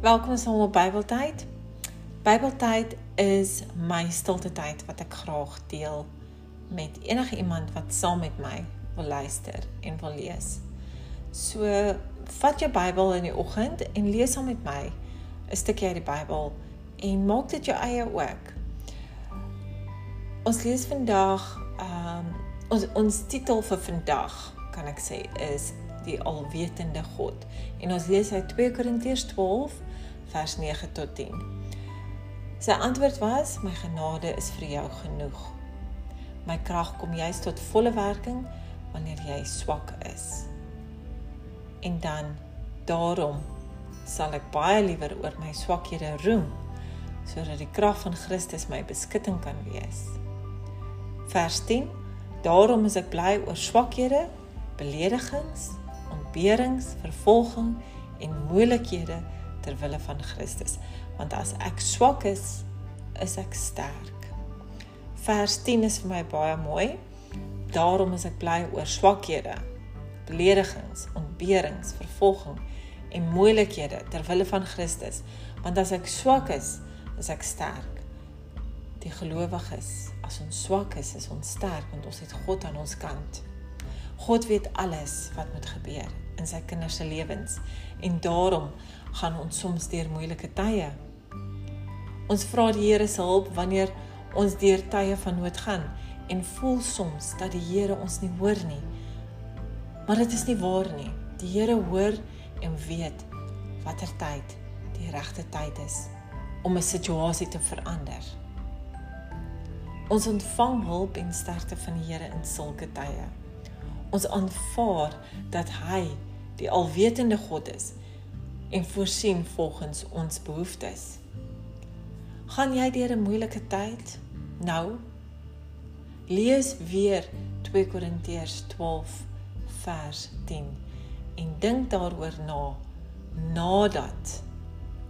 Welkom saam op Bybeltyd. Bybeltyd is my stilte tyd wat ek graag deel met enige iemand wat saam met my wil luister en wil lees. So vat jou Bybel in die oggend en lees saam met my 'n stukkie uit die Bybel en maak dit jou eie ook. Ons lees vandag ehm um, ons ons titel vir vandag kan ek sê is die alwetende God. En ons lees uit 2 Korintiërs 12 vers 9 tot 10. Sy antwoord was: "My genade is vir jou genoeg. My krag kom juis tot volle werking wanneer jy swak is." En dan daarom sal ek baie liewer oor my swakhede roem sodat die krag van Christus my beskutting kan wees. Vers 10 Daarom is ek bly oor swakhede, beledigings, ontberings, vervolging en moeilikhede ter wille van Christus, want as ek swak is, is ek sterk. Vers 10 is vir my baie mooi. Daarom is ek bly oor swakhede, beledigings, ontberings, vervolging en moeilikhede ter wille van Christus, want as ek swak is, is ek sterk. Die gelowiges, as ons swak is, is ons sterk want ons het God aan ons kant. God weet alles wat moet gebeur in sy kinders se lewens en daarom gaan ons soms deur moeilike tye. Ons vra die Here se hulp wanneer ons deur tye van nood gaan en voel soms dat die Here ons nie hoor nie. Maar dit is nie waar nie. Die Here hoor en weet watter tyd die regte tyd is om 'n situasie te verander. Ons ontvang hulp en sterkte van die Here in sulke tye. Ons aanvaar dat hy die alwetende God is en voorsien volgens ons behoeftes. Gaan jy deur 'n moeilike tyd? Nou lees weer 2 Korintiërs 12 vers 10 en dink daaroor na nadat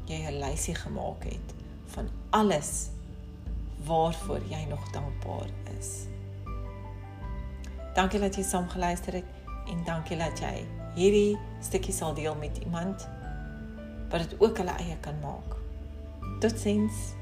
jy 'n lysie gemaak het van alles waarvoor jy nog dankbaar is. Dankie dat jy saam geluister het en dankie dat jy hierdie stukkie sal deel met iemand wat dit ook hulle eie kan maak. Totsiens.